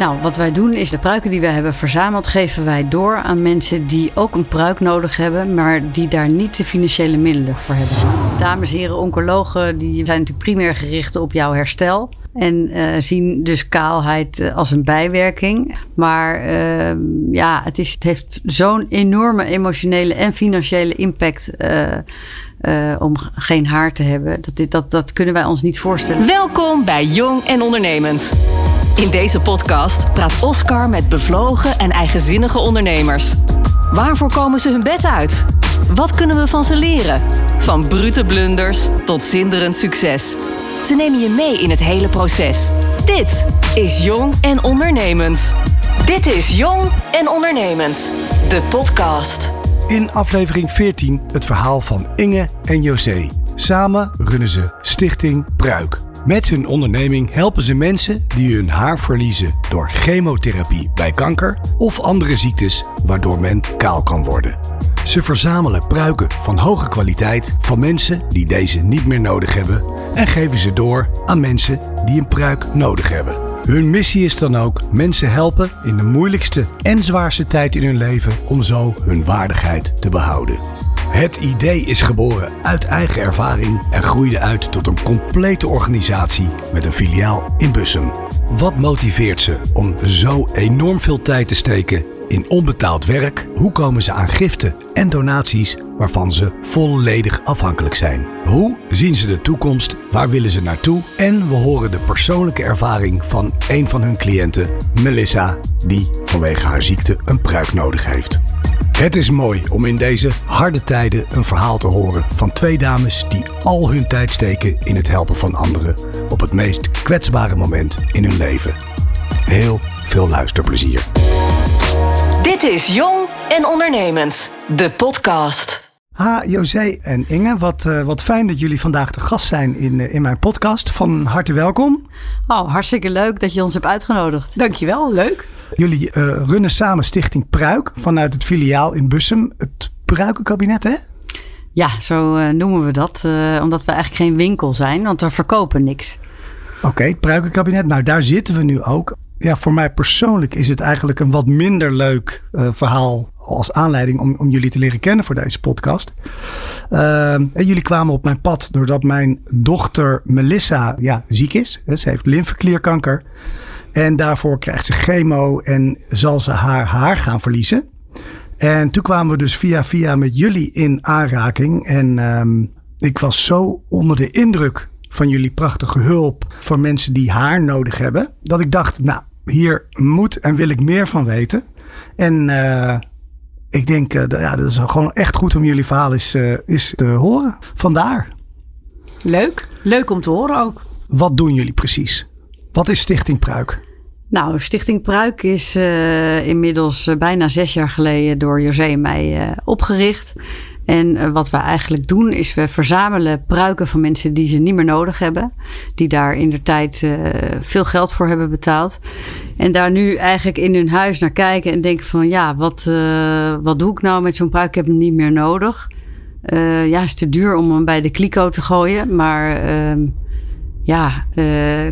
Nou, wat wij doen is de pruiken die we hebben verzameld, geven wij door aan mensen die ook een pruik nodig hebben, maar die daar niet de financiële middelen voor hebben. Dames en heren, oncologen die zijn natuurlijk primair gericht op jouw herstel. En uh, zien dus kaalheid uh, als een bijwerking. Maar uh, ja, het, is, het heeft zo'n enorme emotionele en financiële impact om geen haar te hebben. Dat, dit, dat, dat kunnen wij ons niet voorstellen. Welkom bij Jong en Ondernemend. In deze podcast praat Oscar met bevlogen en eigenzinnige ondernemers. Waarvoor komen ze hun bed uit? Wat kunnen we van ze leren? Van brute blunders tot zinderend succes. Ze nemen je mee in het hele proces. Dit is Jong en Ondernemend. Dit is Jong en Ondernemend, de podcast. In aflevering 14 het verhaal van Inge en José. Samen runnen ze Stichting Pruik. Met hun onderneming helpen ze mensen die hun haar verliezen door chemotherapie bij kanker of andere ziektes waardoor men kaal kan worden. Ze verzamelen pruiken van hoge kwaliteit van mensen die deze niet meer nodig hebben en geven ze door aan mensen die een pruik nodig hebben. Hun missie is dan ook mensen helpen in de moeilijkste en zwaarste tijd in hun leven om zo hun waardigheid te behouden. Het idee is geboren uit eigen ervaring en groeide uit tot een complete organisatie met een filiaal in Bussum. Wat motiveert ze om zo enorm veel tijd te steken in onbetaald werk? Hoe komen ze aan giften en donaties waarvan ze volledig afhankelijk zijn? Hoe zien ze de toekomst? Waar willen ze naartoe? En we horen de persoonlijke ervaring van een van hun cliënten, Melissa, die vanwege haar ziekte een pruik nodig heeft. Het is mooi om in deze harde tijden een verhaal te horen van twee dames die al hun tijd steken in het helpen van anderen op het meest kwetsbare moment in hun leven. Heel veel luisterplezier. Dit is Jong en Ondernemend, de podcast. Ha, José en Inge, wat, uh, wat fijn dat jullie vandaag de gast zijn in, uh, in mijn podcast. Van harte welkom. Oh, hartstikke leuk dat je ons hebt uitgenodigd. Dankjewel, leuk. Jullie uh, runnen samen Stichting Pruik vanuit het filiaal in Bussum. Het Pruikenkabinet, hè? Ja, zo noemen we dat. omdat we eigenlijk geen winkel zijn, want we verkopen niks. Oké, okay, het Pruikenkabinet. Nou, daar zitten we nu ook. Ja, voor mij persoonlijk is het eigenlijk een wat minder leuk verhaal als aanleiding om, om jullie te leren kennen voor deze podcast. Uh, en jullie kwamen op mijn pad doordat mijn dochter Melissa ja, ziek is. Ze heeft lymfeklierkanker. En daarvoor krijgt ze chemo en zal ze haar haar gaan verliezen. En toen kwamen we dus via via met jullie in aanraking. En um, ik was zo onder de indruk van jullie prachtige hulp voor mensen die haar nodig hebben. Dat ik dacht, nou, hier moet en wil ik meer van weten. En uh, ik denk, uh, ja, dat is gewoon echt goed om jullie verhaal eens, uh, eens te horen. Vandaar. Leuk. Leuk om te horen ook. Wat doen jullie precies? Wat is Stichting Pruik? Nou, Stichting Pruik is uh, inmiddels bijna zes jaar geleden door José en mij opgericht. En wat we eigenlijk doen is we verzamelen pruiken van mensen die ze niet meer nodig hebben. Die daar in de tijd veel geld voor hebben betaald. En daar nu eigenlijk in hun huis naar kijken en denken van ja, wat, wat doe ik nou met zo'n pruik? Ik heb hem niet meer nodig. ja, het is te duur om hem bij de kliko te gooien. Maar ja,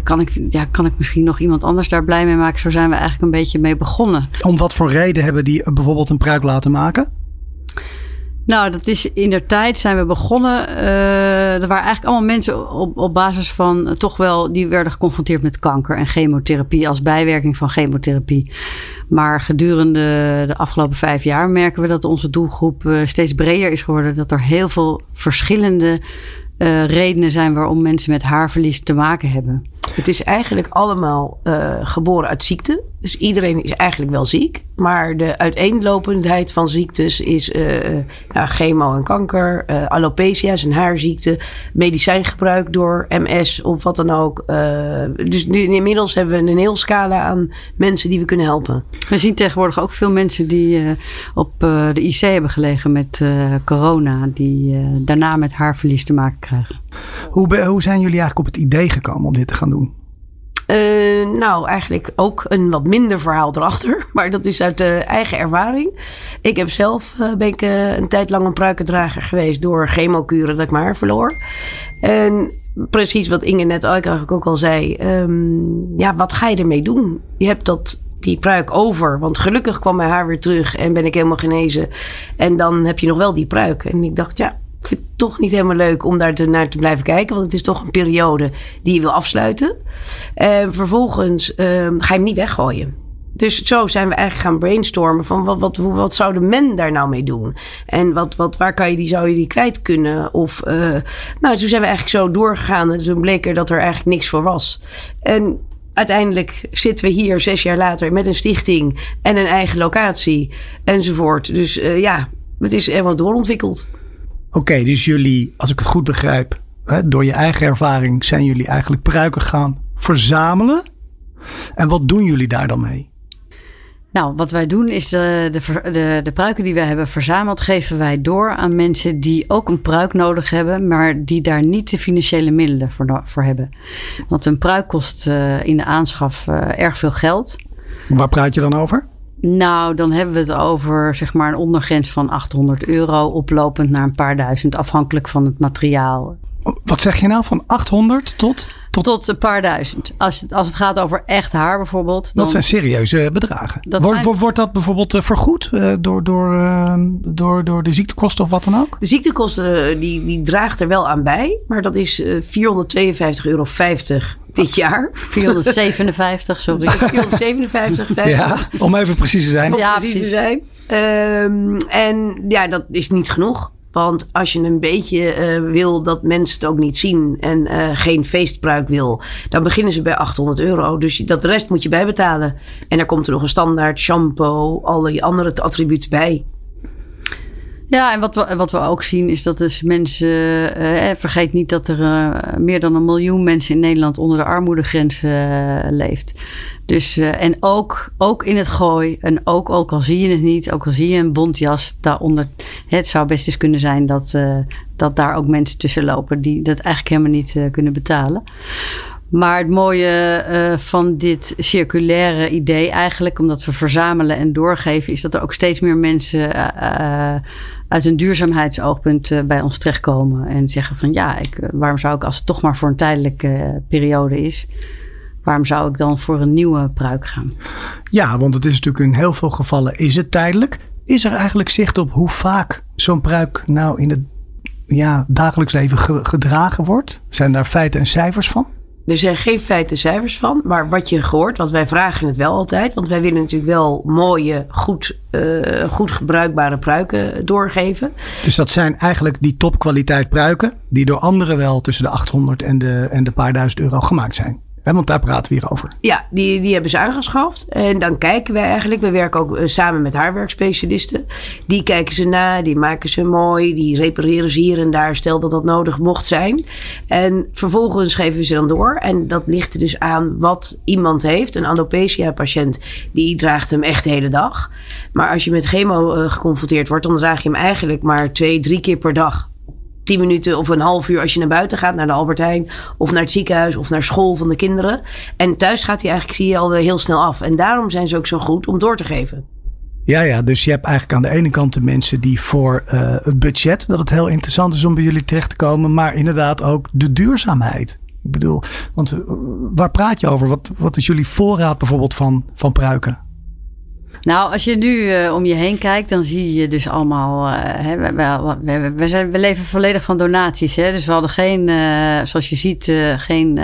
kan, ik, ja, kan ik misschien nog iemand anders daar blij mee maken? Zo zijn we eigenlijk een beetje mee begonnen. Om wat voor reden hebben die bijvoorbeeld een pruik laten maken? Nou, dat is in der tijd zijn we begonnen. Uh, er waren eigenlijk allemaal mensen op, op basis van uh, toch wel, die werden geconfronteerd met kanker en chemotherapie als bijwerking van chemotherapie. Maar gedurende de afgelopen vijf jaar merken we dat onze doelgroep uh, steeds breder is geworden. Dat er heel veel verschillende redenen zijn waarom mensen met haarverlies te maken hebben. Het is eigenlijk allemaal geboren uit ziekte. Dus iedereen is eigenlijk wel ziek. Maar de uiteenlopendheid van ziektes is uh, ja, chemo en kanker, uh, alopecia is een haarziekte, medicijngebruik door MS of wat dan ook. Uh, dus nu, inmiddels hebben we een heel scala aan mensen die we kunnen helpen. We zien tegenwoordig ook veel mensen die op de IC hebben gelegen met corona, die daarna met haarverlies te maken krijgen. Hoe, hoe zijn jullie eigenlijk op het idee gekomen om dit te gaan doen? Uh, nou, eigenlijk ook een wat minder verhaal erachter. Maar dat is uit de eigen ervaring. Ik heb zelf uh, ben ik, een tijd lang een pruikendrager geweest door chemokuren dat ik maar verloor. En precies wat Inge net eigenlijk ook al zei. Um, ja, wat ga je ermee doen? Je hebt dat die pruik over. Want gelukkig kwam mijn haar weer terug en ben ik helemaal genezen. En dan heb je nog wel die pruik. En ik dacht, ja, ik vind het toch niet helemaal leuk om daar te, naar te blijven kijken. Want het is toch een periode die je wil afsluiten. En vervolgens um, ga je hem niet weggooien. Dus zo zijn we eigenlijk gaan brainstormen van wat, wat, wat zou de men daar nou mee doen? En wat, wat, waar kan je die, zou je die kwijt kunnen? Of, uh, nou, toen zijn we eigenlijk zo doorgegaan en toen bleek er dat er eigenlijk niks voor was. En uiteindelijk zitten we hier zes jaar later met een stichting en een eigen locatie enzovoort. Dus uh, ja, het is helemaal doorontwikkeld. Oké, dus jullie, als ik het goed begrijp, hè, door je eigen ervaring zijn jullie eigenlijk pruiken gaan verzamelen. En wat doen jullie daar dan mee? Nou, wat wij doen is de, de, de, de, pruiken die wij hebben verzameld, geven wij door aan mensen die ook een pruik nodig hebben, maar die daar niet de financiële middelen voor, voor hebben. Want een pruik kost uh, in de aanschaf uh, erg veel geld. Waar praat je dan over? Nou, dan hebben we het over zeg maar een ondergrens van 800 euro, oplopend naar een paar duizend, afhankelijk van het materiaal. Wat zeg je nou, van 800 tot? Tot, tot een paar duizend. Als het, als het gaat over echt haar bijvoorbeeld. Dan, dat zijn serieuze bedragen. Wordt, zijn... wordt dat bijvoorbeeld uh, vergoed uh, door, door, uh, door, door de ziektekosten of wat dan ook? De ziektekosten die, die draagt er wel aan bij. Maar dat is 452,50 euro dit jaar. 457, sorry. 457, Ja, om even precies te zijn. Om ja, precies, precies te zijn. Um, en ja, dat is niet genoeg. Want als je een beetje uh, wil dat mensen het ook niet zien en uh, geen feestpruik wil, dan beginnen ze bij 800 euro. Dus dat rest moet je bijbetalen. En daar komt er nog een standaard shampoo, alle andere attributen bij. Ja, en wat we, wat we ook zien is dat dus mensen. Uh, vergeet niet dat er uh, meer dan een miljoen mensen in Nederland onder de armoedegrens leeft. Dus, en ook, ook in het gooi. En ook, ook al zie je het niet, ook al zie je een bontjas daaronder. Het zou best eens kunnen zijn dat, dat daar ook mensen tussen lopen die dat eigenlijk helemaal niet kunnen betalen. Maar het mooie van dit circulaire idee eigenlijk, omdat we verzamelen en doorgeven, is dat er ook steeds meer mensen uit een duurzaamheidsoogpunt uh, bij ons terechtkomen. En zeggen van ja, ik, waarom zou ik, als het toch maar voor een tijdelijke periode is, waarom zou ik dan voor een nieuwe pruik gaan? Ja, want het is natuurlijk in heel veel gevallen is het tijdelijk. Is er eigenlijk zicht op hoe vaak zo'n pruik nou in het ja, dagelijks leven gedragen wordt? Zijn daar feiten en cijfers van? Er zijn geen feiten cijfers van. Maar wat je gehoord, want wij vragen het wel altijd. Want wij willen natuurlijk wel mooie, goed, uh, goed gebruikbare pruiken doorgeven. Dus dat zijn eigenlijk die topkwaliteit pruiken. Die door anderen wel tussen de 800 en de, en de paar duizend euro gemaakt zijn want daar praten we hier over. Ja, die, die hebben ze aangeschaft. En dan kijken wij eigenlijk. We werken ook eh, samen met haarwerkspecialisten. Die kijken ze na, die maken ze mooi. Die repareren ze hier en daar. Stel dat dat nodig mocht zijn. En vervolgens geven we ze dan door. En dat ligt dus aan wat iemand heeft. Een alopecia-patiënt, die draagt hem echt de hele dag. Maar als je met chemo uh, geconfronteerd wordt, dan draag je hem eigenlijk maar twee, drie keer per dag tien minuten of een half uur als je naar buiten gaat, naar de Albert Heijn of naar het ziekenhuis of naar school van de kinderen. En thuis gaat hij eigenlijk, zie je, alweer heel snel af. En daarom zijn ze ook zo goed om door te geven. Ja, ja, dus je hebt eigenlijk aan de ene kant de mensen die voor uh, het budget, dat het heel interessant is om bij jullie terecht te komen, maar inderdaad ook de duurzaamheid. Ik bedoel, want uh, waar praat je over? Wat, wat is jullie voorraad bijvoorbeeld van, van pruiken? Nou, als je nu uh, om je heen kijkt, dan zie je dus allemaal. Uh, hè, we, we, we, leven volledig van donaties. Hè? Dus we hadden geen, uh, zoals je ziet, geen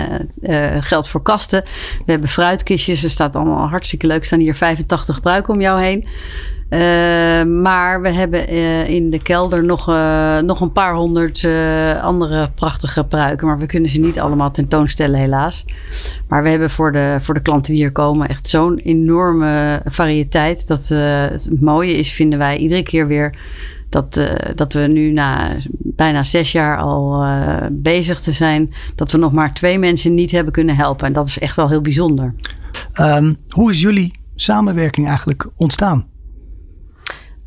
geld voor kasten. We hebben fruitkistjes. Er staat allemaal hartstikke leuk. Er staan hier 85 gebruiken om jou heen. Uh, maar we hebben uh, in de kelder nog, uh, nog een paar honderd andere prachtige pruiken. Maar we kunnen ze niet allemaal tentoonstellen, helaas. Maar we hebben voor de, voor de klanten die hier komen echt zo'n enorme variëteit. Dat het mooie is, vinden wij iedere keer weer. Dat, dat we nu na bijna zes jaar al bezig te zijn. Dat we nog maar twee mensen niet hebben kunnen helpen. En dat is echt wel heel bijzonder. Um, hoe is jullie samenwerking eigenlijk ontstaan?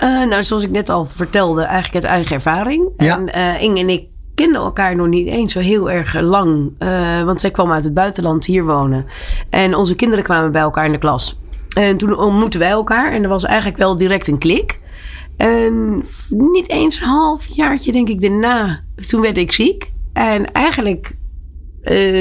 Uh, nou, zoals ik net al vertelde, eigenlijk uit eigen ervaring. Ja. En uh, Inge en ik kenden elkaar nog niet eens zo heel erg lang. Uh, want zij kwam uit het buitenland hier wonen. En onze kinderen kwamen bij elkaar in de klas. En toen ontmoetten wij elkaar. En er was eigenlijk wel direct een klik. En niet eens een half jaartje, denk ik, daarna. Toen werd ik ziek. En eigenlijk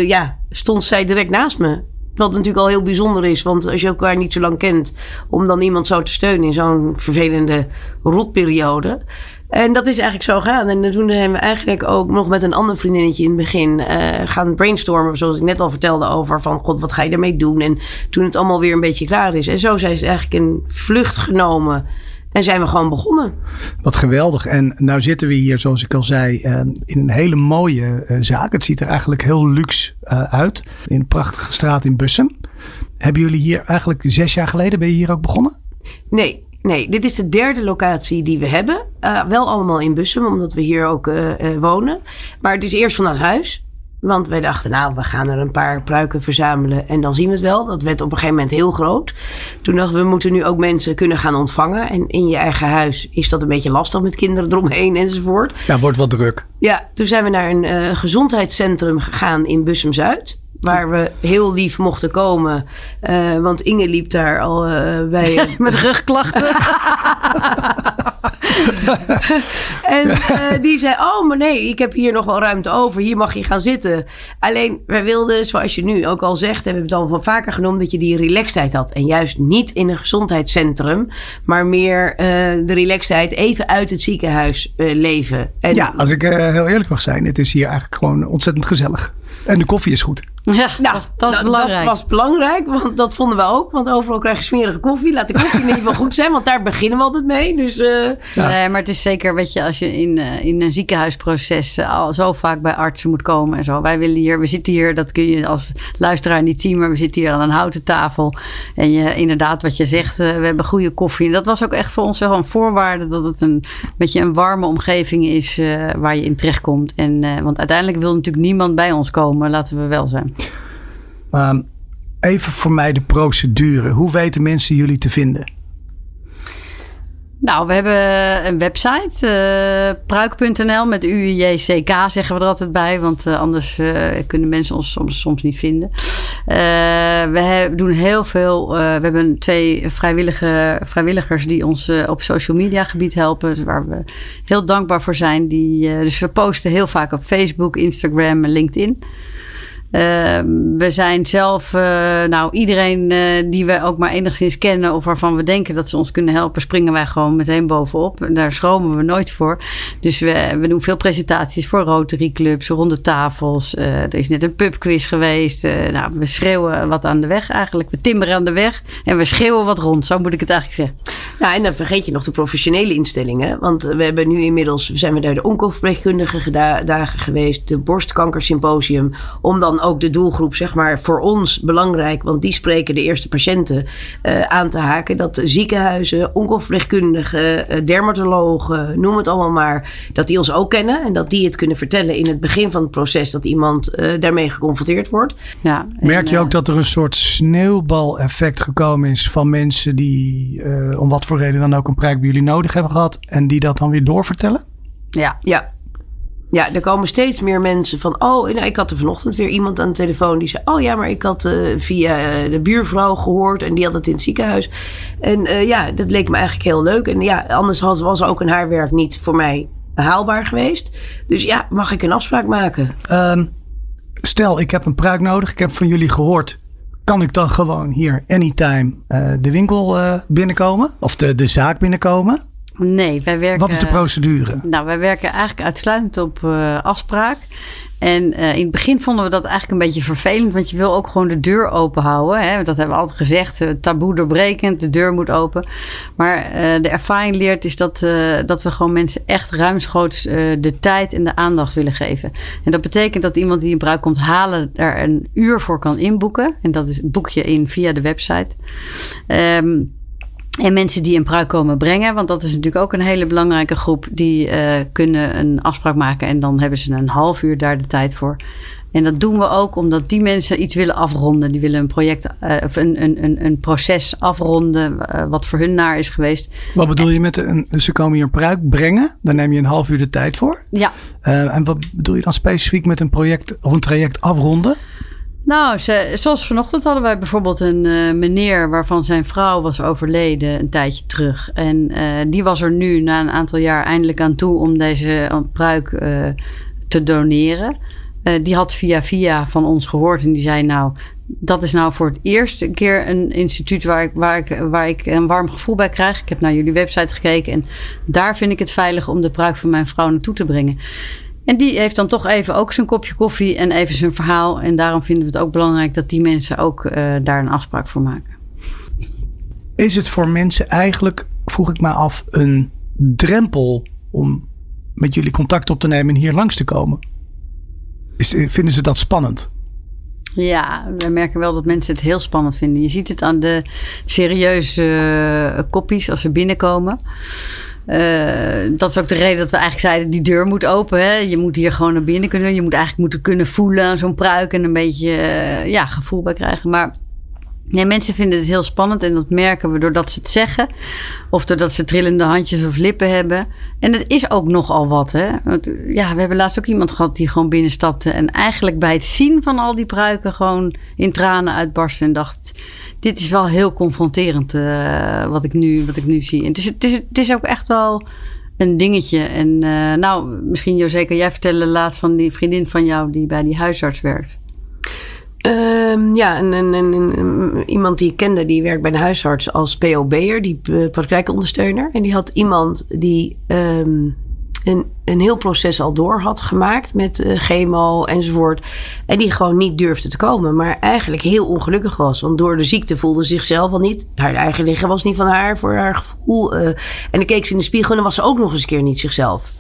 ja, stond zij direct naast me. Wat natuurlijk al heel bijzonder is, want als je elkaar niet zo lang kent, om dan iemand zo te steunen in zo'n vervelende rotperiode. En dat is eigenlijk zo gegaan. En toen hebben we eigenlijk ook nog met een ander vriendinnetje in het begin uh, gaan brainstormen. Zoals ik net al vertelde over van god, wat ga je ermee doen? En toen het allemaal weer een beetje klaar is. En zo zijn ze eigenlijk een vlucht genomen. En zijn we gewoon begonnen. Wat geweldig. En nou zitten we hier, zoals ik al zei, eh, in een hele mooie uh, zaak. Het ziet er eigenlijk heel luxe uit. In een prachtige straat in Bussum. Hebben jullie hier eigenlijk zes jaar geleden, ben je hier ook begonnen? Nee, Nee, dit is de derde locatie die we hebben. Uh, wel allemaal in Bussum, omdat we hier ook uh, uh, wonen. Maar het is eerst vanuit huis. Want wij dachten, nou, we gaan er een paar pruiken verzamelen en dan zien we het wel. Dat werd op een gegeven moment heel groot. Toen dachten we, we moeten nu ook mensen kunnen gaan ontvangen. En in je eigen huis is dat een beetje lastig met kinderen eromheen enzovoort. Ja, wordt wat druk. Ja, toen zijn we naar een gezondheidscentrum gegaan in Bussum-Zuid. Waar we heel lief mochten komen. Uh, want Inge liep daar al uh, bij. Uh, Met rugklachten. en die zei: Oh, maar nee, ik heb hier nog wel ruimte over. Hier mag je gaan zitten. Alleen, wij wilden, zoals je nu ook al zegt, hebben we het al wel vaker genoemd, dat je die relaxedheid had. En juist niet in een gezondheidscentrum, maar meer de relaxedheid even uit het ziekenhuis leven. En, ja, als ik heel eerlijk mag zijn, het is hier eigenlijk gewoon ontzettend gezellig. En de koffie is goed. Ja, nou, dat, dat, is belangrijk. Dat was belangrijk, want dat vonden we ook. Want overal krijg je smerige koffie. Laat de koffie in ieder geval goed zijn, want daar beginnen we altijd mee. Dus, uh, ja. Nee, maar het is zeker, weet je, als je in, uh, in een ziekenhuisproces uh, al zo vaak bij artsen moet komen en zo. Wij willen hier, we zitten hier, dat kun je als luisteraar niet zien, maar we zitten hier aan een houten tafel. En je, inderdaad, wat je zegt, we hebben goede koffie. En dat was ook echt voor ons wel een voorwaarde dat het een beetje een warme omgeving is waar je in terechtkomt. En, want uiteindelijk wil natuurlijk niemand bij ons komen, laten we wel zijn. Um, even voor mij de procedure. Hoe weten mensen jullie te vinden? Nou, we hebben een website, uh, pruik.nl met UJCK zeggen we er altijd bij, want uh, anders uh, kunnen mensen ons soms, soms niet vinden. we doen heel veel, we hebben twee vrijwillige, vrijwilligers die ons op social media gebied helpen, waar we heel dankbaar voor zijn. Die, dus we posten heel vaak op Facebook, Instagram en LinkedIn. Uh, we zijn zelf, uh, nou iedereen uh, die we ook maar enigszins kennen of waarvan we denken dat ze ons kunnen helpen, springen wij gewoon meteen bovenop. En daar schromen we nooit voor. Dus we, we doen veel presentaties voor Rotary Clubs, ronde tafels. Eh, er is net een pubquiz geweest. nou, we schreeuwen wat aan de weg eigenlijk. We timmeren aan de weg en we schreeuwen wat rond. Zo moet ik het eigenlijk zeggen. Nou, en dan vergeet je nog de professionele instellingen. Want we hebben nu inmiddels, zijn we daar de oncoverpleegkundige dagen geweest, de borstkankersymposium, om dan ook de doelgroep, zeg maar, voor ons belangrijk, want die spreken de eerste patiënten uh, aan te haken. Dat ziekenhuizen, oncoverpleegkundigen, uh, dermatologen, noem het allemaal maar, dat die ons ook kennen en dat die het kunnen vertellen in het begin van het proces dat iemand uh, daarmee geconfronteerd wordt. Ja, Merk je ook dat er een soort sneeuwbaleffect gekomen is van mensen die om wat voor reden dan ook een prijk bij jullie nodig hebben gehad en die dat dan weer doorvertellen? Ja, ja. Ja, er komen steeds meer mensen van. Oh, nou, ik had er vanochtend weer iemand aan de telefoon die zei: Oh ja, maar ik had uh, via de buurvrouw gehoord en die had het in het ziekenhuis. En uh, ja, dat leek me eigenlijk heel leuk. En ja, anders was, ook een haarwerk niet voor mij haalbaar geweest. Dus ja, mag ik een afspraak maken? Um, stel, ik heb een pruik nodig. Ik heb van jullie gehoord. Kan ik dan gewoon hier anytime de winkel binnenkomen? Of de, de zaak binnenkomen? Nee, wij werken. Wat is de procedure? Nou, wij werken eigenlijk uitsluitend op uh, afspraak. En uh, in het begin vonden we dat eigenlijk een beetje vervelend, want je wil ook gewoon de deur open houden. Hè? Dat hebben we altijd gezegd, uh, taboe doorbrekend, de deur moet open. Maar uh, de ervaring leert is dat, dat we gewoon mensen echt ruimschoots de tijd en de aandacht willen geven. En dat betekent dat iemand die een bruik komt halen, daar een uur voor kan inboeken. En dat is, boek je in via de website. Um, en mensen die een pruik komen brengen, want dat is natuurlijk ook een hele belangrijke groep, die uh, kunnen een afspraak maken en dan hebben ze een half uur daar de tijd voor. En dat doen we ook omdat die mensen iets willen afronden. Die willen een project uh, of een, een, een, een proces afronden uh, wat voor hun naar is geweest. Wat bedoel je met een, ze komen hier een pruik brengen? Daar neem je een half uur de tijd voor. Ja. En wat bedoel je dan specifiek met een project of een traject afronden? Nou, zoals vanochtend hadden wij bijvoorbeeld een uh, meneer waarvan zijn vrouw was overleden een tijdje terug. En uh, die was er nu na een aantal jaar eindelijk aan toe om deze pruik uh, te doneren. die had via via van ons gehoord en die zei nou, dat is nou voor het eerste keer een instituut waar ik, waar, ik, waar ik een warm gevoel bij krijg. Ik heb naar jullie website gekeken en daar vind ik het veilig om de pruik van mijn vrouw naartoe te brengen. En die heeft dan toch even ook zijn kopje koffie en even zijn verhaal. En daarom vinden we het ook belangrijk dat die mensen ook uh, daar een afspraak voor maken. Is het voor mensen eigenlijk, vroeg ik me af, een drempel om met jullie contact op te nemen en hier langs te komen? Is, vinden ze dat spannend? Ja, we merken wel dat mensen het heel spannend vinden. Je ziet het aan de serieuze uh, koppies als ze binnenkomen. Uh, dat is ook de reden dat we eigenlijk zeiden: die deur moet open. Hè? Je moet hier gewoon naar binnen kunnen. Je moet eigenlijk moeten kunnen voelen zo'n pruik en een beetje uh, ja, gevoel bij krijgen. Maar nee, mensen vinden het heel spannend en dat merken we doordat ze het zeggen. Of doordat ze trillende handjes of lippen hebben. En het is ook nogal wat. Hè? Ja, we hebben laatst ook iemand gehad die gewoon binnenstapte. En eigenlijk bij het zien van al die pruiken gewoon in tranen uitbarstte en dacht dit is wel heel confronterend uh, wat, ik nu, wat ik nu zie. Het, is, het, is, ook echt wel een dingetje. En uh, nou, misschien José, jij vertellen laatst van die vriendin van jou die bij die huisarts werkt? Um, ja, een, iemand die ik kende, die werkt bij de huisarts als POB'er, die uh, praktijkondersteuner. En die had iemand die um, een, een heel proces al door had gemaakt met uh, chemo enzovoort. En die gewoon niet durfde te komen. Maar eigenlijk heel ongelukkig was. Want door de ziekte voelde ze zichzelf al niet. Haar eigen lichaam was niet van haar voor haar gevoel. Uh, en dan keek ze in de spiegel en dan was ze ook nog eens een keer niet zichzelf.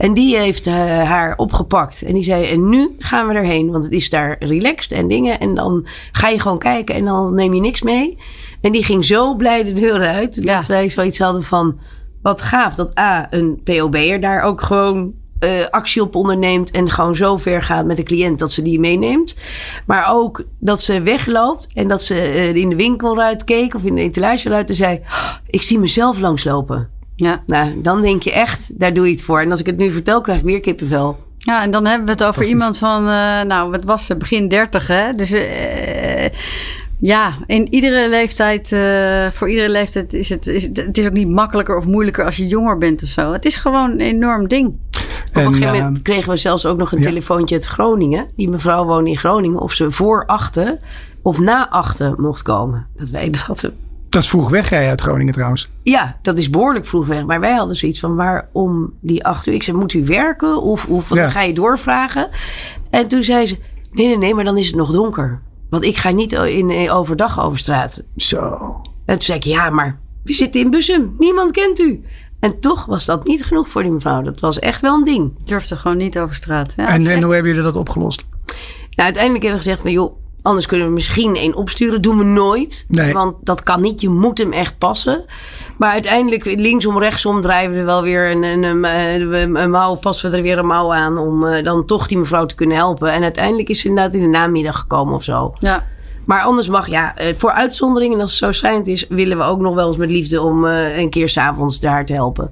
En die heeft uh, haar opgepakt. En die zei: En nu gaan we erheen. Want het is daar relaxed en dingen. En dan ga je gewoon kijken en dan neem je niks mee. En die ging zo blij de deur uit. Ja. Dat wij zoiets hadden van wat gaaf dat A, een POB'er daar ook gewoon uh, actie op onderneemt en gewoon zo ver gaat met de cliënt dat ze die meeneemt. Maar ook dat ze wegloopt en dat ze uh, in de winkelruit keek of in de etalageruit en zei: oh, Ik zie mezelf langslopen. Ja. Nou, dan denk je echt, daar doe je het voor. En als ik het nu vertel, krijg ik weer kippenvel. Ja, en dan hebben we het over iemand van, uh, nou, wat was ze, begin 30, hè? Dus ja, in iedere leeftijd, uh, voor iedere leeftijd is het, is, het is ook niet makkelijker of moeilijker als je jonger bent of zo. Het is gewoon een enorm ding. En, Op een gegeven moment uh, kregen we zelfs ook nog een ja. telefoontje uit Groningen. Die mevrouw woonde in Groningen. Of ze voor achten of na achten mocht komen. Dat wij dat. Dat is vroeg weg, jij uit Groningen trouwens. Ja, dat is behoorlijk vroeg weg. Maar wij hadden zoiets van waarom die acht uur? Ik zei, moet u werken? Of, of ja. ga je doorvragen? En toen zei ze, nee, nee, nee, maar dan is het nog donker. Want ik ga niet in, overdag over straat. Zo. En toen zei ik, ja, maar we zitten in Bussum. Niemand kent u. En toch was dat niet genoeg voor die mevrouw. Dat was echt wel een ding. Durfde gewoon niet over straat. Ja, en, en hoe hebben jullie dat opgelost? Nou, uiteindelijk hebben we gezegd van, joh, Anders kunnen we misschien één opsturen. Doen we nooit. Nee. Want dat kan niet. Je moet hem echt passen. Maar uiteindelijk linksom, rechtsom draaien we er wel weer een, een, een, een mouw. Passen we er weer een mouw aan. Om uh, dan toch die mevrouw te kunnen helpen. En uiteindelijk is ze inderdaad in de namiddag gekomen of zo. Ja. Maar anders mag, ja, voor uitzonderingen, als het zo schijnt is, willen we ook nog wel eens met liefde om uh, een keer s'avonds daar te helpen.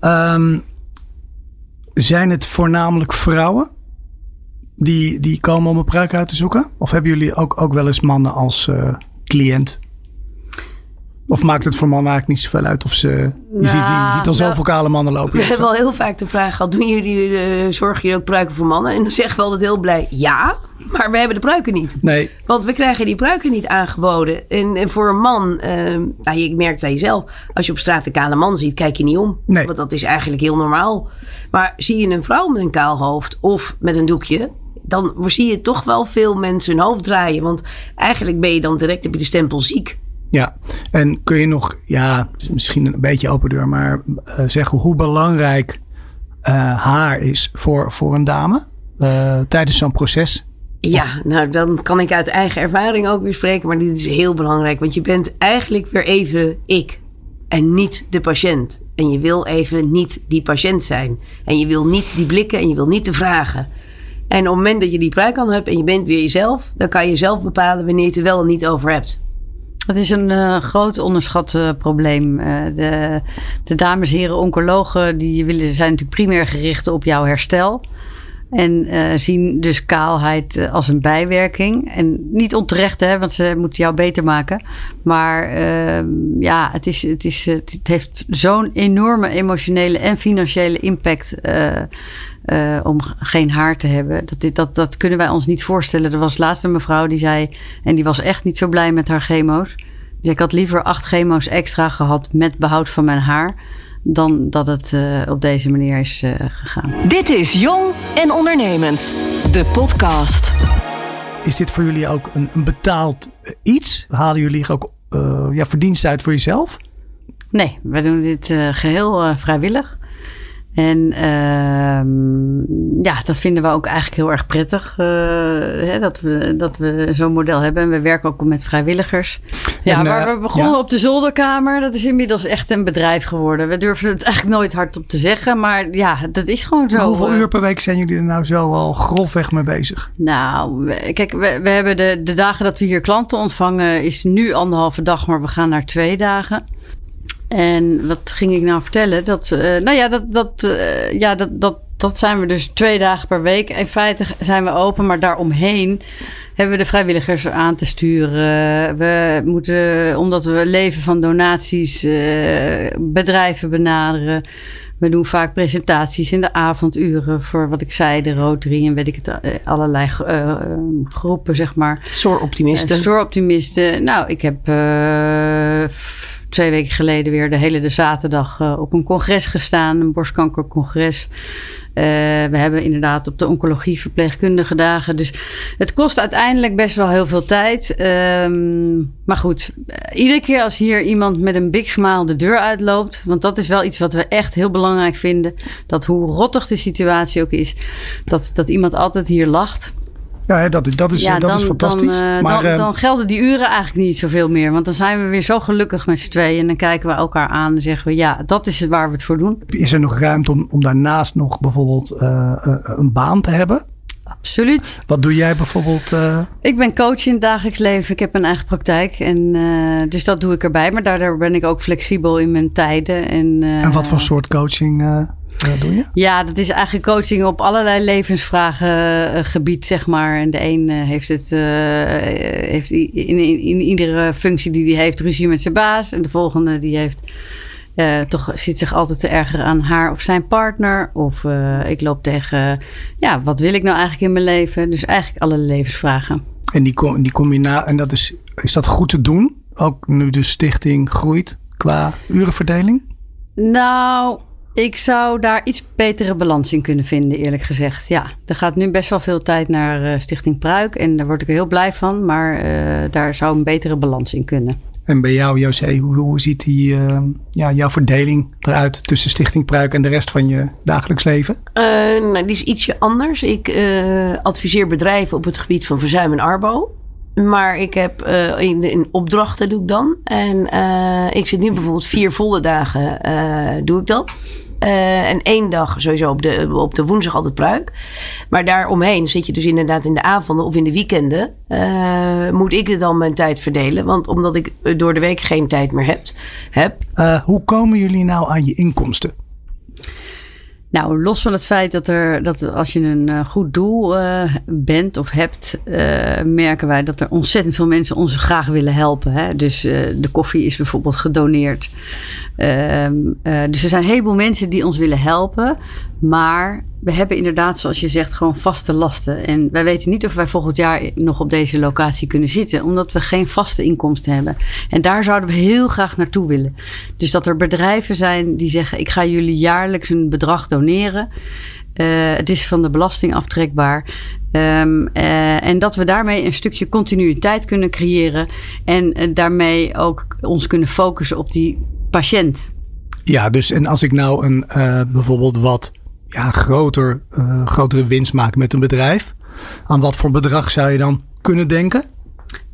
Um, zijn het voornamelijk vrouwen? Die, die komen om een pruik uit te zoeken? Of hebben jullie ook, ook wel eens mannen als uh, cliënt? Of maakt het voor mannen eigenlijk niet zoveel uit of ze... Je, nou, ziet, je ziet al zoveel kale mannen lopen. We hebben al heel vaak de vraag gehad... doen jullie, uh, zorgen jullie ook pruiken voor mannen? En dan zeggen we altijd heel blij... ja, maar we hebben de pruiken niet. Nee. Want we krijgen die pruiken niet aangeboden. En, en voor een man... Uh, nou, je merkt aan jezelf... als je op straat een kale man ziet... kijk je niet om. Nee. Want dat is eigenlijk heel normaal. Maar zie je een vrouw met een kaal hoofd... of met een doekje dan zie je toch wel veel mensen hun hoofd draaien. Want eigenlijk ben je dan direct heb je de stempel ziek. Ja, en kun je nog, ja, misschien een beetje open deur, maar uh, zeggen hoe belangrijk uh, haar is voor, voor een dame uh, tijdens zo'n proces? Ja, nou dan kan ik uit eigen ervaring ook weer spreken, maar dit is heel belangrijk, want je bent eigenlijk weer even ik en niet de patiënt. En je wil even niet die patiënt zijn. En je wil niet die blikken en je wil niet de vragen. En op het moment dat je die pruik aan hebt en je bent weer jezelf, dan kan je zelf bepalen wanneer je het er wel en niet over hebt. Het is een uh, groot onderschat uh, probleem. Uh, de, de, dames en heren oncologen die willen, zijn natuurlijk primair gericht op jouw herstel. En zien dus kaalheid als een bijwerking. En niet onterecht, hè, want ze moeten jou beter maken. Maar ehm, ja, het, is, het, is, het heeft zo'n enorme emotionele en financiële impact uh, om geen haar te hebben. Dat, dit, dat, dat kunnen wij ons niet voorstellen. Er was laatst een mevrouw die zei, en die was echt niet zo blij met haar chemo's. Die zei, ik had liever acht chemo's extra gehad met behoud van mijn haar dan dat het uh, op deze manier is uh, gegaan. Dit is Jong en Ondernemend, de podcast. Is dit voor jullie ook een, een betaald iets? Halen jullie ook ja, verdiensten uit voor jezelf? Nee, wij doen dit geheel vrijwillig. En uh, ja, dat vinden we ook eigenlijk heel erg prettig. Uh, hè, dat, we, dat we zo'n model hebben. En we werken ook met vrijwilligers. Ja, en, waar uh, we begonnen ja. op de zolderkamer, dat is inmiddels echt een bedrijf geworden. We durven het eigenlijk nooit hardop te zeggen. Maar ja, dat is gewoon zo. Maar hoeveel uur per week zijn jullie er nou zo al grofweg mee bezig? Nou, kijk, we, we hebben de, de dagen dat we hier klanten ontvangen, is nu anderhalve dag, maar we gaan naar twee dagen. En wat ging ik nou vertellen? Dat, uh, nou ja, dat, dat, uh, ja dat, dat, dat zijn we dus twee dagen per week. In feite zijn we open, maar daaromheen hebben we de vrijwilligers aan te sturen. We moeten, omdat we leven van donaties, uh, bedrijven benaderen. We doen vaak presentaties in de avonduren voor wat ik zei, de Rotary en weet ik het, allerlei uh, groepen, zeg maar. Zorgoptimisten. Uh. Nou, ik heb twee weken geleden weer de hele de zaterdag uh, op een congres gestaan, een borstkankercongres. Uh, we hebben inderdaad op de oncologie verpleegkundige dagen. Dus het kost uiteindelijk best wel heel veel tijd. Um, maar goed, iedere keer als hier iemand met een big smile de deur uitloopt. Want dat is wel iets wat we echt heel belangrijk vinden. Dat hoe rottig de situatie ook is. Dat, dat iemand altijd hier lacht. Ja, dat, dat, is, ja, dat dan, is fantastisch. Dan, uh, maar, dan, dan, gelden die uren eigenlijk niet zoveel meer. Want dan zijn we weer zo gelukkig met z'n tweeën. En dan kijken we elkaar aan en zeggen we... ja, dat is het waar we het voor doen. Is er nog ruimte om, om daarnaast nog bijvoorbeeld uh, een baan te hebben? Absoluut. Wat doe jij bijvoorbeeld? Uh... Ik ben coach in het dagelijks leven. Ik heb een eigen praktijk. En, uh, dus dat doe ik erbij. Maar daardoor ben ik ook flexibel in mijn tijden. En, uh, en wat voor soort coaching uh, doe je? Ja, dat is eigenlijk coaching op allerlei levensvragen gebied, zeg maar. En de een heeft het heeft in, in, in, iedere functie die hij heeft ruzie met zijn baas. En de volgende die heeft uh, toch zit zich altijd te ergeren aan haar of zijn partner. Of uh, ik loop tegen, ja, wat wil ik nou eigenlijk in mijn leven? Dus eigenlijk alle levensvragen. En die, die combinatie, en dat is, is dat goed te doen? Ook nu de stichting groeit qua urenverdeling? Nou, ik zou daar iets betere balans in kunnen vinden, eerlijk gezegd. Ja, er gaat nu best wel veel tijd naar uh, Stichting Pruik. En daar word ik heel blij van. Maar daar zou een betere balans in kunnen. En bij jou, José, hoe, hoe ziet die, uh, ja, jouw verdeling eruit tussen Stichting Pruik en de rest van je dagelijks leven? Uh, nou, die is ietsje anders. Ik uh, adviseer bedrijven op het gebied van verzuim en arbo. Maar ik heb in, in, opdrachten doe ik dan. En ik zit nu bijvoorbeeld vier volle dagen doe ik dat. Uh, en één dag sowieso op de, op de woensdag altijd pruik. Maar daaromheen zit je dus inderdaad in de avonden of in de weekenden. Uh, moet ik er dan mijn tijd verdelen. Want omdat ik door de week geen tijd meer heb. heb. Hoe komen jullie nou aan je inkomsten? Nou, los van het feit dat, er, dat als je een uh, goed doel uh, bent of hebt, uh, merken wij dat er ontzettend veel mensen ons graag willen helpen. Hè? Dus de koffie is bijvoorbeeld gedoneerd. Ehm, dus er zijn een heleboel mensen die ons willen helpen. Maar we hebben inderdaad, zoals je zegt, gewoon vaste lasten. En wij weten niet of wij volgend jaar nog op deze locatie kunnen zitten, omdat we geen vaste inkomsten hebben. En daar zouden we heel graag naartoe willen. Dus dat er bedrijven zijn die zeggen: ik ga jullie jaarlijks een bedrag doneren. Uh, het is van de belasting aftrekbaar. Um, uh, en dat we daarmee een stukje continuïteit kunnen creëren. En uh, daarmee ook ons kunnen focussen op die patiënt. Ja, dus en als ik nou een bijvoorbeeld wat ja, groter, uh, grotere winst maken met een bedrijf. Aan wat voor bedrag zou je dan kunnen denken?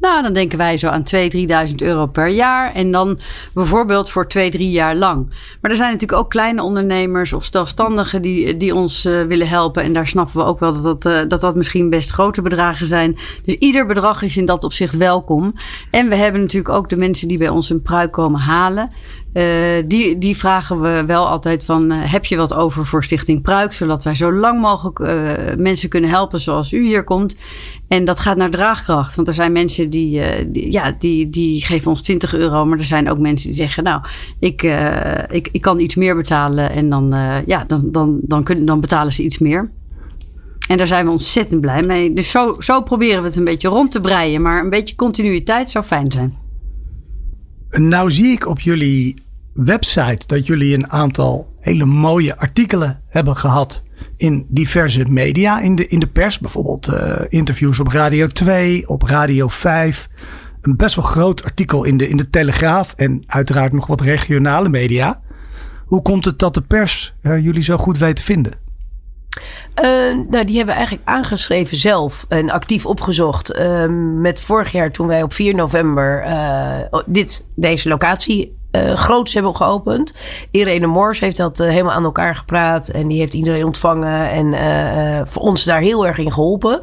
Nou, dan denken wij zo aan 2.000, 3.000 euro per jaar. En dan bijvoorbeeld voor twee, drie jaar lang. Maar er zijn natuurlijk ook kleine ondernemers of zelfstandigen die, die ons uh, willen helpen. En daar snappen we ook wel dat dat, uh, dat dat misschien best grote bedragen zijn. Dus ieder bedrag is in dat opzicht welkom. En we hebben natuurlijk ook de mensen die bij ons een pruik komen halen. Uh, die, die vragen we wel altijd van, heb je wat over voor Stichting Pruik? Zodat wij zo lang mogelijk mensen kunnen helpen zoals u hier komt. En dat gaat naar draagkracht. Want er zijn mensen die, ja, die, die geven ons 20 euro. Maar er zijn ook mensen die zeggen, nou, ik, ik, ik kan iets meer betalen. En dan, ja, dan, dan, dan, kunnen, dan betalen ze iets meer. En daar zijn we ontzettend blij mee. Dus zo, zo proberen we het een beetje rond te breien. Maar een beetje continuïteit zou fijn zijn. Nou zie ik op jullie website dat jullie een aantal hele mooie artikelen hebben gehad in diverse media, in de, in de pers. Bijvoorbeeld uh, interviews op Radio 2, op Radio 5. Een best wel groot artikel in de, in de Telegraaf en uiteraard nog wat regionale media. Hoe komt het dat de pers uh, jullie zo goed weet te vinden? Uh, nou, die hebben we eigenlijk aangeschreven zelf en actief opgezocht. Uh, met vorig jaar toen wij op 4 november uh, dit, deze locatie uh, groots hebben geopend. Irene Moors heeft dat helemaal aan elkaar gepraat. En die heeft iedereen ontvangen. En voor ons daar heel erg in geholpen.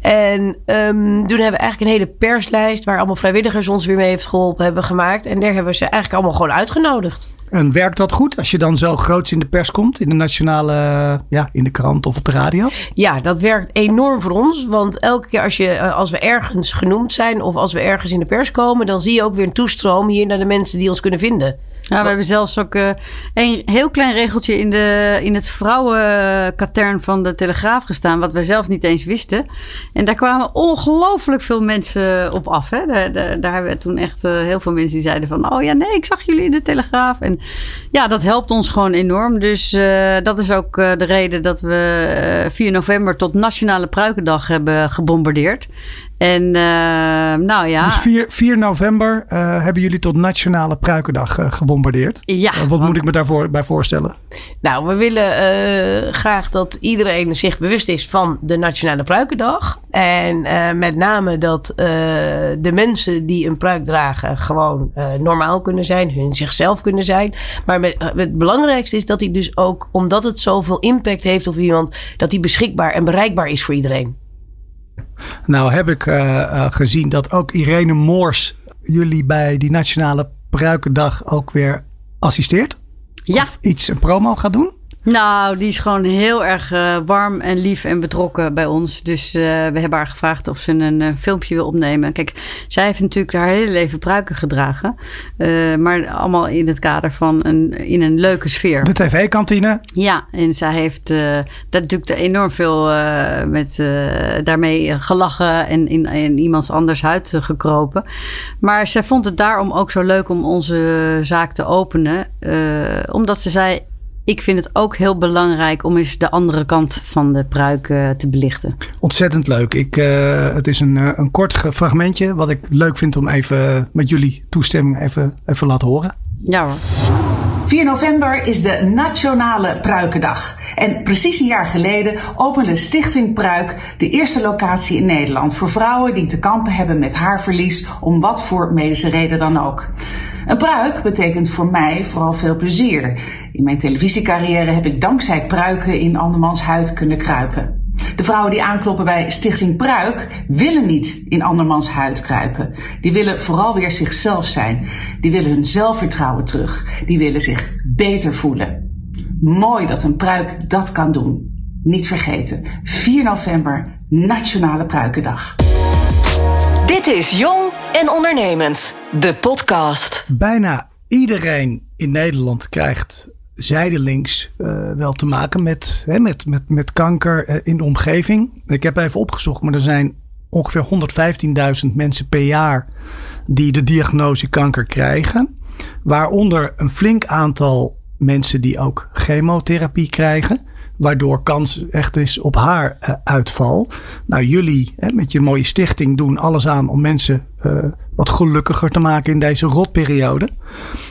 En um, toen hebben we eigenlijk een hele perslijst. Waar allemaal vrijwilligers ons weer mee heeft geholpen. Hebben gemaakt. En daar hebben we ze eigenlijk allemaal gewoon uitgenodigd. En werkt dat goed als je dan zo groots in de pers komt? In de nationale, ja, in de krant of op de radio? Ja, dat werkt enorm voor ons. Want elke keer als, je, als we ergens genoemd zijn of als we ergens in de pers komen, dan zie je ook weer een toestroom hier naar de mensen die ons kunnen vinden. Ja, we hebben zelfs ook uh, een heel klein regeltje in, de, in het vrouwenkatern van de Telegraaf gestaan, wat wij zelf niet eens wisten. En daar kwamen ongelooflijk veel mensen op af. Hè? Daar, daar, daar hebben we toen echt uh, heel veel mensen die zeiden van, oh ja, nee, ik zag jullie in de Telegraaf. En ja, dat helpt ons gewoon enorm. Dus uh, dat is ook de reden dat we 4 november tot Nationale Pruikendag hebben gebombardeerd. En uh, nou ja. Dus 4, 4 november uh, hebben jullie tot Nationale Pruikendag uh, gebombardeerd. Ja. wat want... moet ik me daarvoor bij voorstellen? Nou, we willen graag dat iedereen zich bewust is van de Nationale Pruikendag. En met name dat de mensen die een pruik dragen gewoon normaal kunnen zijn, hun zichzelf kunnen zijn. Maar met, het belangrijkste is dat hij dus ook, omdat het zoveel impact heeft op iemand, dat hij beschikbaar en bereikbaar is voor iedereen. Nou heb ik uh, uh, gezien dat ook Irene Moors jullie bij die Nationale Pruikendag ook weer assisteert. Ja. Of iets, een promo gaat doen. Nou, die is gewoon heel erg uh, warm en lief en betrokken bij ons. Dus uh, we hebben haar gevraagd of ze een uh, filmpje wil opnemen. Kijk, zij heeft natuurlijk haar hele leven pruiken gedragen. maar allemaal in het kader van een, in een leuke sfeer. De tv-kantine. Ja, en zij heeft dat natuurlijk enorm veel met, daarmee gelachen en in, in iemands anders huid gekropen. Maar zij vond het daarom ook zo leuk om onze zaak te openen. omdat ze zei, ik vind het ook heel belangrijk om eens de andere kant van de pruik uh, te belichten. Ontzettend leuk. Ik, uh, het is een, uh, een kort fragmentje wat ik leuk vind om even met jullie toestemming even, even laten horen. Ja hoor. 4 november is de Nationale Pruikendag. En precies een jaar geleden opende Stichting Pruik de eerste locatie in Nederland voor vrouwen die te kampen hebben met haarverlies, om wat voor medische reden dan ook. Een pruik betekent voor mij vooral veel plezier. In mijn televisiecarrière heb ik dankzij pruiken in andermans huid kunnen kruipen. De vrouwen die aankloppen bij Stichting Pruik willen niet in andermans huid kruipen. Die willen vooral weer zichzelf zijn. Die willen hun zelfvertrouwen terug. Die willen zich beter voelen. Mooi dat een pruik dat kan doen. Niet vergeten, 4 november, Nationale Pruikendag. Dit is Jong en Ondernemend, de podcast. Bijna iedereen in Nederland krijgt zijdelings uh, wel te maken met, hè, met, met, met kanker uh, in de omgeving. Ik heb even opgezocht, maar er zijn ongeveer 115.000 mensen per jaar die de diagnose kanker krijgen. Waaronder een flink aantal mensen die ook chemotherapie krijgen. Waardoor kans echt is op haar uh, uitval. Nou, jullie hè, met je mooie stichting doen alles aan om mensen wat gelukkiger te maken in deze rotperiode.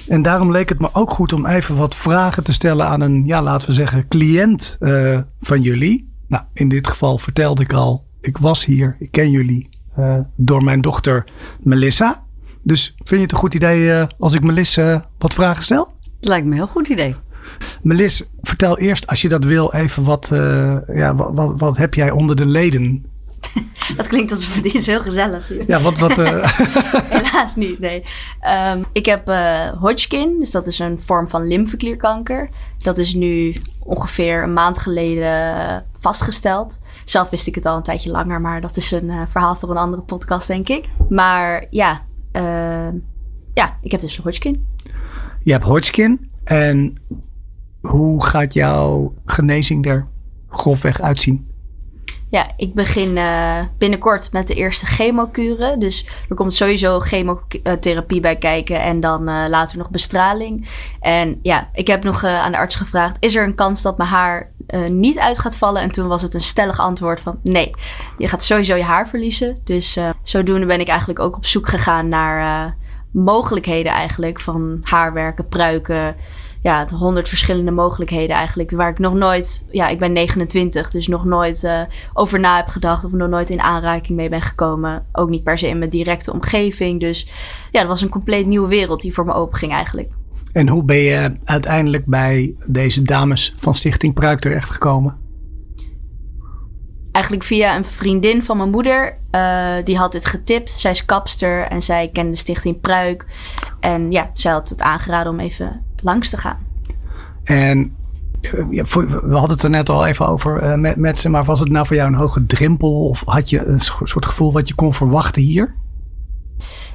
En daarom leek het me ook goed om even wat vragen te stellen aan een, ja, laten we zeggen, cliënt uh, van jullie. Nou, in dit geval vertelde ik al, ik was hier, ik ken jullie. eh, door mijn dochter Melissa. Dus vind je het een goed idee eh, als ik Melissa wat vragen stel? Lijkt me een heel goed idee. Melis, vertel eerst, als je dat wil, even wat, eh, ja, wat, wat, wat heb jij onder de leden? Dat klinkt alsof het iets heel gezelligs is. Ja, wat, wat, eh, Helaas niet, nee. Ehm, ik heb eh, Hodgkin, dus dat is een vorm van lymfeklierkanker. Dat is nu ongeveer een maand geleden vastgesteld. Zelf wist ik het al een tijdje langer, maar dat is een eh, verhaal voor een andere podcast, denk ik. Maar ja, ehm, ja ik heb dus Hodgkin. je hebt Hodgkin. En hoe gaat jouw genezing er grofweg uitzien? Ja, ik begin eh, binnenkort met de eerste chemokuren. Dus er komt sowieso chemotherapie bij kijken en dan eh, later nog bestraling. En ja, ik heb nog eh, aan de arts gevraagd: is er een kans dat mijn haar niet uit gaat vallen? En toen was het een stellig antwoord van nee, je gaat sowieso je haar verliezen. Dus zodoende ben ik eigenlijk ook op zoek gegaan naar mogelijkheden eigenlijk van haarwerken, pruiken ja, honderd verschillende mogelijkheden eigenlijk. Waar ik nog nooit, ja, ik ben 29, dus nog nooit eh, over na heb gedacht of nog nooit in aanraking mee ben gekomen. Ook niet per se in mijn directe omgeving. Dus ja, dat was een compleet nieuwe wereld die voor me open ging eigenlijk. En hoe ben je uiteindelijk bij deze dames van Stichting Pruik terechtgekomen? Eigenlijk via een vriendin van mijn moeder. eh, die had dit getipt. Zij is kapster en zij kende Stichting Pruik. En ja, zij had het aangeraden om even langs te gaan. En eh, we hadden het er net al even over eh, met, met ze, maar was het nou voor jou een hoge drempel? Of had je een so- soort gevoel wat je kon verwachten hier?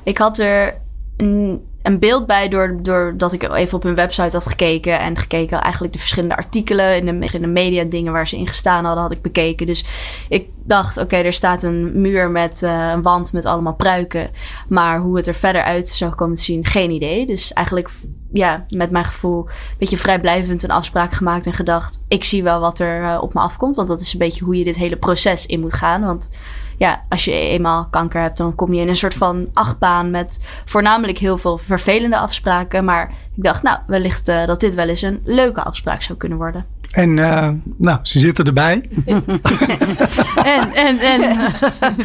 Ik had er een, een beeld bij door, doordat ik even op hun website had gekeken. En gekeken eigenlijk de verschillende artikelen in de, in de media dingen waar ze in gestaan hadden, had ik bekeken. Dus ik dacht, oké, er staat een muur met eh, een wand met allemaal pruiken. Maar hoe het er verder uit zou komen te zien, geen idee. Dus eigenlijk, ja, met mijn gevoel een beetje vrijblijvend een afspraak gemaakt en gedacht, ik zie wel wat er eh, op me afkomt. Want dat is een beetje hoe je dit hele proces in moet gaan. Want ja, als je eenmaal kanker hebt, dan kom je in een soort van achtbaan met voornamelijk heel veel vervelende afspraken. Maar ik dacht, nou, wellicht eh, dat dit wel eens een leuke afspraak zou kunnen worden. En eh, nou, ze zitten erbij. En, en, en.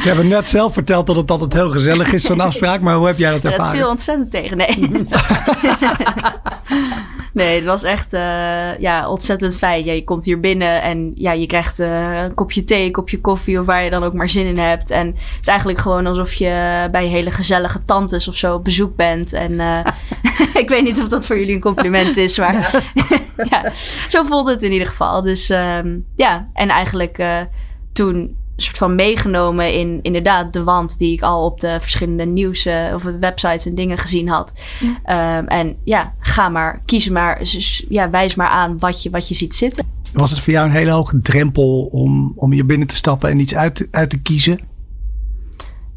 Ze hebben net zelf verteld dat het altijd heel gezellig is, zo'n afspraak. Maar hoe heb jij dat Ja, dat ervaren? viel ontzettend tegen. Nee. nee, het was echt eh, ja, ontzettend fijn. Ja, je komt hier binnen en ja, je krijgt eh, een kopje thee, een kopje koffie of waar je dan ook maar zin in hebt. En het is eigenlijk gewoon alsof je bij hele gezellige tantes of zo op bezoek bent. En eh, ik weet niet of dat voor jullie een compliment is, maar ja, zo voelde het in ieder geval. Dus ehm, ja, en eigenlijk eh, toen een soort van meegenomen in inderdaad de wand die ik al op de verschillende nieuws eh, of websites en dingen gezien had. Ehm, en ja, ga maar, kies maar, ja, wijs maar aan wat je, wat je ziet zitten. Was het voor jou een hele hoge drempel om, om hier binnen te stappen en iets uit, uit te kiezen?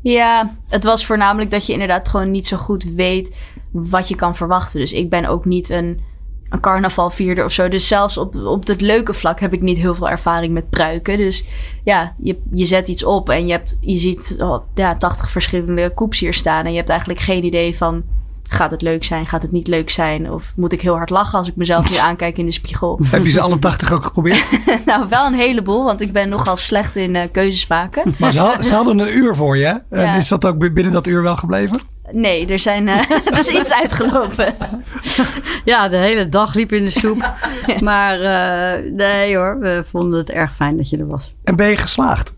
Ja, het was voornamelijk dat je inderdaad gewoon niet zo goed weet wat je kan verwachten. Dus ik ben ook niet een, een carnavalvierder of zo. Dus zelfs op, op het leuke vlak heb ik niet heel veel ervaring met pruiken. Dus ja, je, je zet iets op en je, hebt, je ziet oh, ja, 80 verschillende koeps hier staan. En je hebt eigenlijk geen idee van, gaat het leuk zijn, gaat het niet leuk zijn? Of moet ik heel hard lachen als ik mezelf weer aankijk in de spiegel? Heb je ze alle 80 ook geprobeerd? nou, wel een heleboel, want ik ben nogal slecht in eh, keuzes maken. Maar ze, had- ze hadden een uur voor je. hè? En Ja. is dat ook binnen dat uur wel gebleven? Nee, er, zijn, eh, er is iets uitgelopen. Ja, de hele dag liep in de soep. Maar eh, nee hoor, we vonden het erg fijn dat je er was. En ben je geslaagd?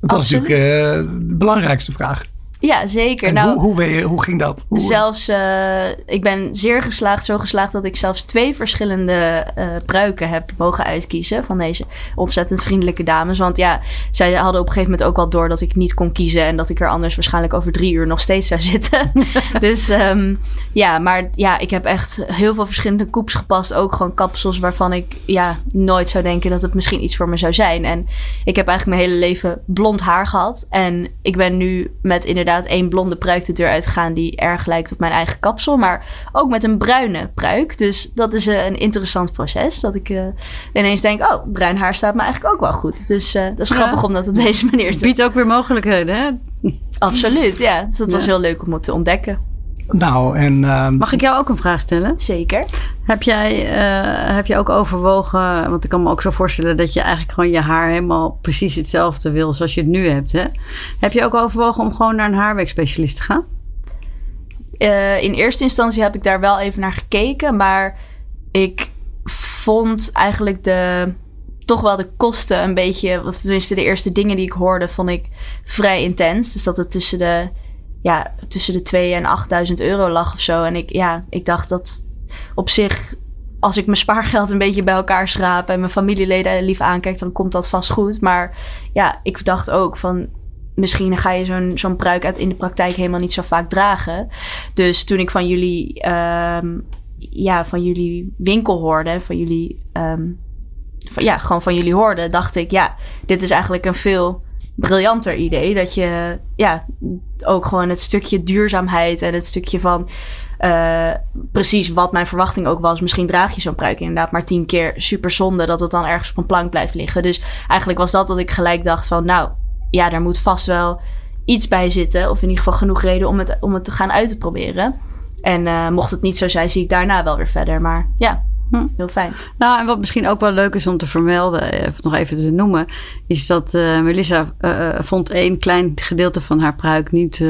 Dat was Absoluut. natuurlijk eh, de belangrijkste vraag. Ja, zeker. En nou, hoe, hoe, ben je, hoe ging dat? Hoe, zelfs, eh, ik ben zeer geslaagd, zo geslaagd dat ik zelfs twee verschillende eh, pruiken heb mogen uitkiezen van deze ontzettend vriendelijke dames. Want ja, zij hadden op een gegeven moment ook wel door dat ik niet kon kiezen en dat ik er anders waarschijnlijk over drie uur nog steeds zou zitten. dus ehm, ja, maar ja, ik heb echt heel veel verschillende koeps gepast. Ook gewoon kapsels waarvan ik ja, nooit zou denken dat het misschien iets voor me zou zijn. En ik heb eigenlijk mijn hele leven blond haar gehad. En ik ben nu met inderdaad één blonde pruik de deur uitgegaan die erg lijkt op mijn eigen kapsel. Maar ook met een bruine pruik. Dus dat is eh, een interessant proces. Dat ik eh, ineens denk, oh, bruin haar staat me eigenlijk ook wel goed. Dus eh, dat is Ja. grappig om dat op deze manier te Het biedt ook weer mogelijkheden, hè? Absoluut, ja. Dus dat was heel leuk om het te ontdekken. Nou, en... ehm, Mag ik jou ook een vraag stellen? Zeker. Heb jij, eh, heb je ook overwogen, want ik kan me ook zo voorstellen dat je eigenlijk gewoon je haar helemaal precies hetzelfde wil zoals je het nu hebt. Hè? Heb je ook overwogen om gewoon naar een haarwerkspecialist te gaan? Eh, in eerste instantie heb ik daar wel even naar gekeken, maar ik vond eigenlijk de, toch wel de kosten een beetje, of tenminste de eerste dingen die ik hoorde, vond ik vrij intens. Dus dat het tussen de, ja, tussen de 2 en 8000 euro lag of zo. En ik, ja, ik dacht dat op zich, als ik mijn spaargeld een beetje bij elkaar schraap en mijn familieleden lief aankijk, dan komt dat vast goed. Maar ja, ik dacht ook van, misschien ga je zo'n zo'n pruik uit in de praktijk helemaal niet zo vaak dragen. Dus toen ik van jullie, ehm, ja, van jullie winkel hoorde, van jullie, ehm, ja, gewoon van jullie hoorde, dacht ik, ja, dit is eigenlijk een veel briljanter idee. Dat je, ja, ook gewoon het stukje duurzaamheid en het stukje van eh, precies wat mijn verwachting ook was. Misschien draag je zo'n pruik inderdaad maar tien keer super zonde dat het dan ergens op een plank blijft liggen. Dus eigenlijk was dat dat ik gelijk dacht van, nou, ja, daar moet vast wel iets bij zitten. Of in ieder geval genoeg reden om het, om het te gaan uit te proberen. En eh, mocht het niet zo zijn, zie ik daarna wel weer verder. Maar ja, Hm. heel fijn. Nou, en wat misschien ook wel leuk is om te vermelden, eh, of nog even te noemen, is dat eh, Melissa eh, vond één klein gedeelte van haar pruik niet,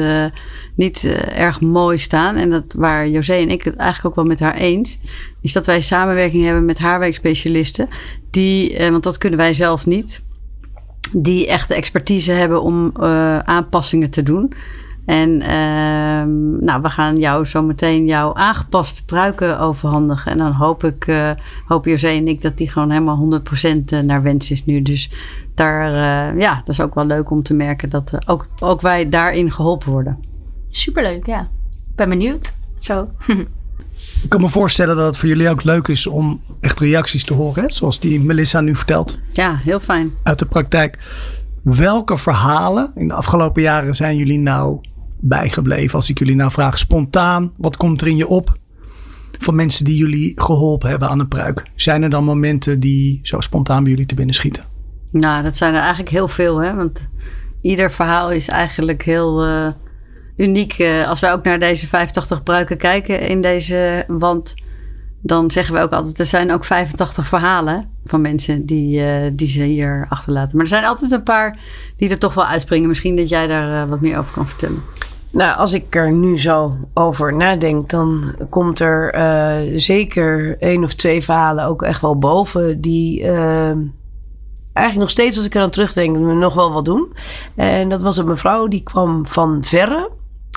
niet erg mooi staan. En dat waar José en ik het eigenlijk ook wel met haar eens, is dat wij samenwerking hebben met haarwerkspecialisten, die, want dat kunnen wij zelf niet, die echt de expertise hebben om aanpassingen te doen. En ehm, nou, we gaan jou zo meteen jouw aangepaste pruiken overhandigen. En dan hoop ik, eh hoop José en ik dat die gewoon helemaal 100% naar wens is nu. Dus daar, eh, ja, dat is ook wel leuk om te merken dat eh, ook, ook wij daarin geholpen worden. Superleuk, ja. Ik ben benieuwd. Zo. Ik kan me voorstellen dat het voor jullie ook leuk is om echt reacties te horen. Hè? Zoals die Melissa nu vertelt Ja, heel fijn. uit de praktijk. Welke verhalen in de afgelopen jaren zijn jullie nou bijgebleven? Als ik jullie nou vraag spontaan, wat komt er in je op van mensen die jullie geholpen hebben aan een pruik? Zijn er dan momenten die zo spontaan bij jullie te binnen schieten? Nou, dat zijn er eigenlijk heel veel, hè? Want ieder verhaal is eigenlijk heel eh, uniek. Eh, als wij ook naar deze 85 pruiken kijken in deze wand, dan zeggen we ook altijd: er zijn ook 85 verhalen van mensen die, eh, die ze hier achterlaten. Maar er zijn altijd een paar die er toch wel uitspringen. Misschien dat jij daar wat meer over kan vertellen. Nou, als ik er nu zo over nadenk, dan komt er eh, zeker één of twee verhalen ook echt wel boven. Die eh, eigenlijk nog steeds, als ik er aan terugdenk, me nog wel wat doen. En dat was een mevrouw die kwam van verre.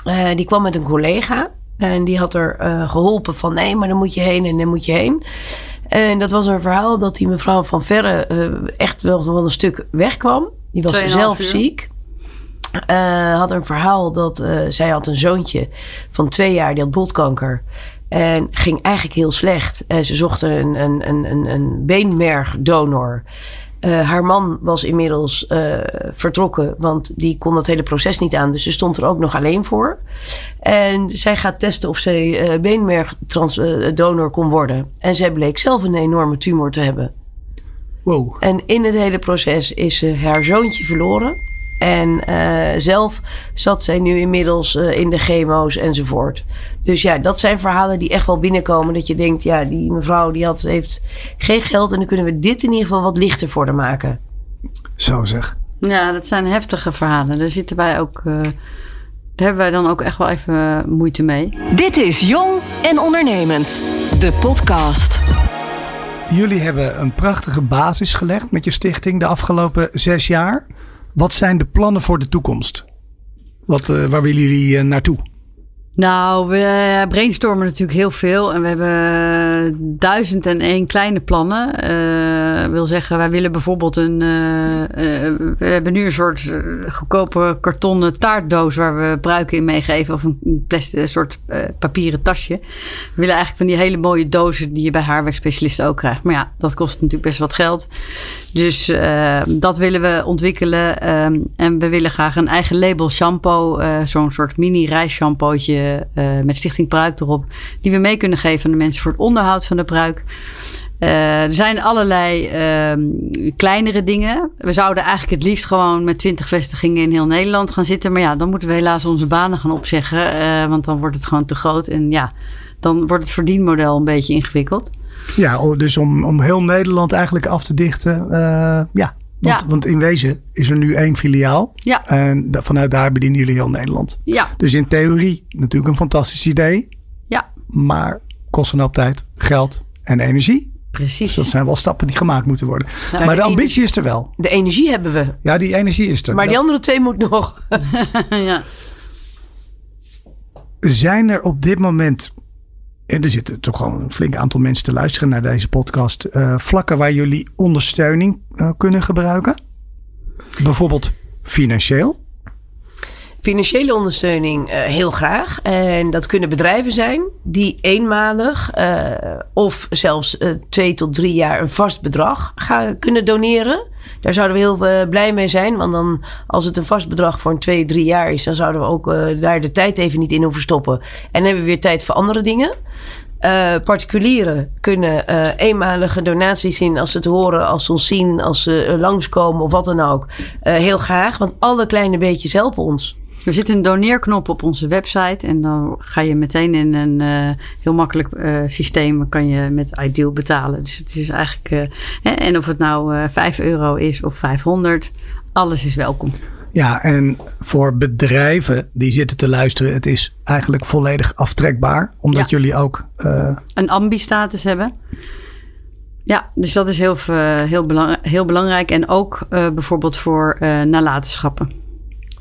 Eh, die kwam met een collega. En die had er eh, geholpen van nee, maar dan moet je heen en dan moet je heen. En dat was een verhaal dat die mevrouw van verre echt wel, wel een stuk wegkwam. Die was zelf uur. ziek. Eh, had een verhaal dat eh, zij had een zoontje van twee jaar, die had botkanker. En ging eigenlijk heel slecht. En ze zochten een, een, een, een, een beenmergdonor. Eh, haar man was inmiddels vertrokken, want die kon dat hele proces niet aan. Dus ze stond er ook nog alleen voor. En zij gaat testen of zij eh beenmergdonor kon worden. En zij bleek zelf een enorme tumor te hebben. Wow. En in het hele proces is ze haar zoontje verloren. En eh, zelf zat zij nu inmiddels eh, in de chemo's enzovoort. Dus ja, dat zijn verhalen die echt wel binnenkomen. Dat je denkt, ja, die mevrouw die had, heeft geen geld. En dan kunnen we dit in ieder geval wat lichter voor haar maken. Zo zeg. Ja, dat zijn heftige verhalen. Daar zitten wij ook. eh, daar hebben wij dan ook echt wel even moeite mee. Dit is Jong en Ondernemend, de podcast. Jullie hebben een prachtige basis gelegd met je stichting de afgelopen zes jaar. Wat zijn de plannen voor de toekomst? Wat, eh, waar willen jullie eh, naartoe? Nou, we brainstormen natuurlijk heel veel. En we hebben duizend en één kleine plannen. Eh wil zeggen, wij willen bijvoorbeeld een... we hebben nu een soort goedkope kartonnen taartdoos... waar we pruiken in meegeven. Of een plastic, soort papieren tasje. We willen eigenlijk van die hele mooie dozen... die je bij haarwerkspecialisten ook krijgt. Maar ja, dat kost natuurlijk best wat geld. Dus eh, dat willen we ontwikkelen. Ehm, en we willen graag een eigen label shampoo. eh, Zo'n soort mini reisshampoootje eh, met Stichting Pruik erop. Die we mee kunnen geven aan de mensen voor het onderhoud van de pruik. Eh, er zijn allerlei ehm, kleinere dingen. We zouden eigenlijk het liefst gewoon met 20 vestigingen in heel Nederland gaan zitten. Maar ja, dan moeten we helaas onze banen gaan opzeggen. eh, want dan wordt het gewoon te groot. En ja, dan wordt het verdienmodel een beetje ingewikkeld. Ja, dus om, om heel Nederland eigenlijk af te dichten. eh, ja. Want, Ja. want in wezen is er nu één filiaal. Ja. En da- vanuit daar bedienen jullie heel Nederland. Ja, Dus in theorie natuurlijk een fantastisch idee. ja, Maar kost een hoop tijd, geld en energie. precies. Dus dat zijn wel stappen die gemaakt moeten worden. maar de de ambitie is er wel. De energie hebben we. Ja, die energie is er. Maar die andere twee moet nog. ja. Zijn er op dit moment, en er zitten toch gewoon een flink aantal mensen te luisteren naar deze podcast, eh, vlakken waar jullie ondersteuning eh, kunnen gebruiken? Bijvoorbeeld financieel. Financiële ondersteuning eh, heel graag. En dat kunnen bedrijven zijn die eenmalig eh, of zelfs eh, twee tot drie jaar een vast bedrag gaan, kunnen doneren. Daar zouden we heel blij mee zijn. Want dan, als het een vast bedrag voor een twee, drie jaar is, dan zouden we ook daar de tijd even niet in hoeven stoppen. En dan hebben we weer tijd voor andere dingen. Particulieren kunnen eenmalige donaties in als ze het horen, als ze ons zien, als ze eh, langskomen of wat dan ook. Heel graag, want alle kleine beetjes helpen ons. Er zit een doneerknop op onze website. En dan ga je meteen in een eh, heel makkelijk eh, systeem. Kan je met Ideal betalen. Dus het is eigenlijk. eh, hè, en of het nou eh 5 euro is of 500. Alles is welkom. Ja, en voor bedrijven die zitten te luisteren, het is eigenlijk volledig aftrekbaar. Omdat Ja. jullie ook Een ambi-status hebben. Ja, dus dat is heel, heel, belang, heel belangrijk. En ook bijvoorbeeld voor nalatenschappen.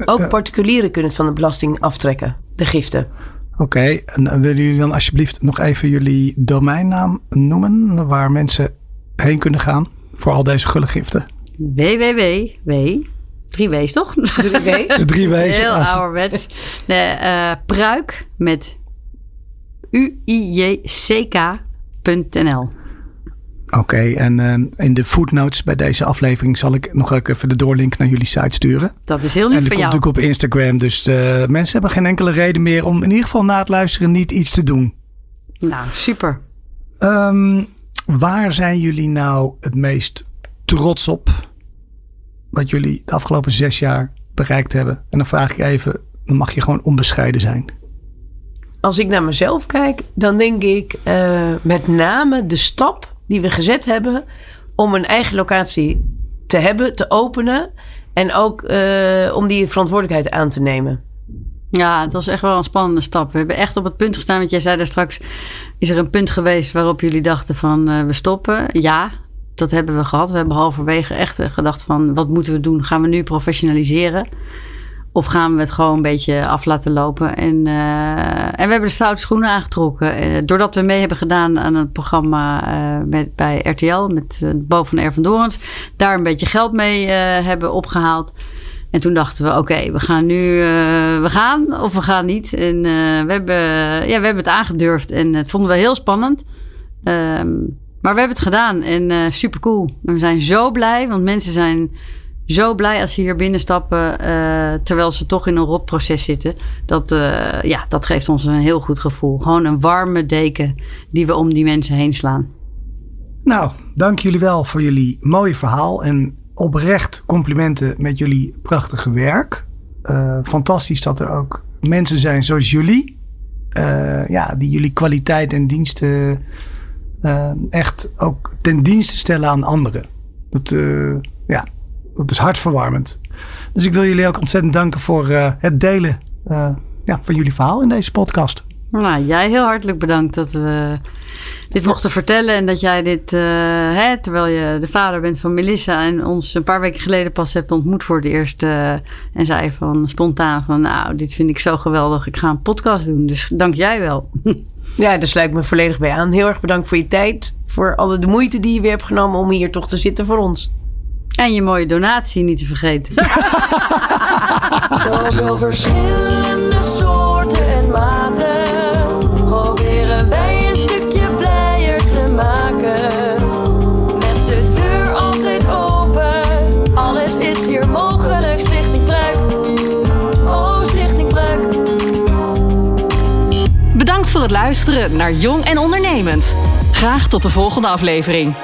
Ook particulieren kunnen het van de belasting aftrekken, de giften. Oké, en dan willen jullie dan alsjeblieft nog even jullie domeinnaam noemen, waar mensen heen kunnen gaan voor al deze gulle giften? www. Drie W's toch? De drie W's. Heel als- ouderwets. De eh, pruik met U-I-J-C-K.nl. Oké, en eh, in de footnotes bij deze aflevering zal ik nog even de doorlink naar jullie site sturen. Dat is heel En lief van komt jou. natuurlijk op Instagram, dus eh, mensen hebben geen enkele reden meer om in ieder geval na het luisteren niet iets te doen. Nou, super. Ehm, waar zijn jullie nou het meest trots op? Wat jullie de afgelopen zes jaar bereikt hebben? En dan vraag ik even, dan mag je gewoon onbescheiden zijn. Als ik naar mezelf kijk, dan denk ik eh, met name de stap die we gezet hebben om een eigen locatie te hebben, te openen. En ook eh, om die verantwoordelijkheid aan te nemen. Ja, het was echt wel een spannende stap. We hebben echt op het punt gestaan, want jij zei daar straks... is er een punt geweest waarop jullie dachten van eh, we stoppen? Ja, dat hebben we gehad. We hebben halverwege echt gedacht van wat moeten we doen? Gaan we nu professionaliseren? Of gaan we het gewoon een beetje af laten lopen? En, eh, en we hebben de stoute schoenen aangetrokken. Eh, doordat we mee hebben gedaan aan het programma eh, met, bij RTL... met Boven Air van Dorens... daar een beetje geld mee hebben opgehaald... En toen dachten we, oké, we gaan nu, we gaan of we gaan niet. En we, hebben, ja, we hebben het aangedurfd en het vonden we heel spannend. Um, maar we hebben het gedaan en super cool. We zijn zo blij, want mensen zijn zo blij als ze hier binnenstappen, uh, terwijl ze toch in een rotproces zitten. Dat, uh, ja, dat geeft ons een heel goed gevoel. Gewoon een warme deken die we om die mensen heen slaan. Nou, dank jullie wel voor jullie mooie verhaal en oprecht complimenten met jullie prachtige werk. Uh, fantastisch dat er ook mensen zijn zoals jullie. Ja, die jullie kwaliteit en diensten echt ook ten dienste stellen aan anderen. Dat, ja, dat is hartverwarmend. Dus ik wil jullie ook ontzettend danken voor het delen ja, van jullie verhaal in deze podcast. Nou, jij heel hartelijk bedankt dat we dit mochten vertellen. En dat jij dit, uh, hè, terwijl je de vader bent van Melissa en ons een paar weken geleden pas hebt ontmoet voor het eerst. Uh, en zei van spontaan van nou, dit vind ik zo geweldig. Ik ga een podcast doen. Dus dank jij wel. Ja, daar sluit ik me volledig bij aan. Heel erg bedankt voor je tijd. Voor alle de moeite die je weer hebt genomen om hier toch te zitten voor ons. En je mooie donatie niet te vergeten. Zoveel verschillende soorten en maten. Proberen wij een stukje blijer te maken. Met de deur altijd open. Alles is hier mogelijk. Stichting Pruik. Oh, Stichting Pruik. Bedankt voor het luisteren naar Jong en Ondernemend. Graag tot de volgende aflevering.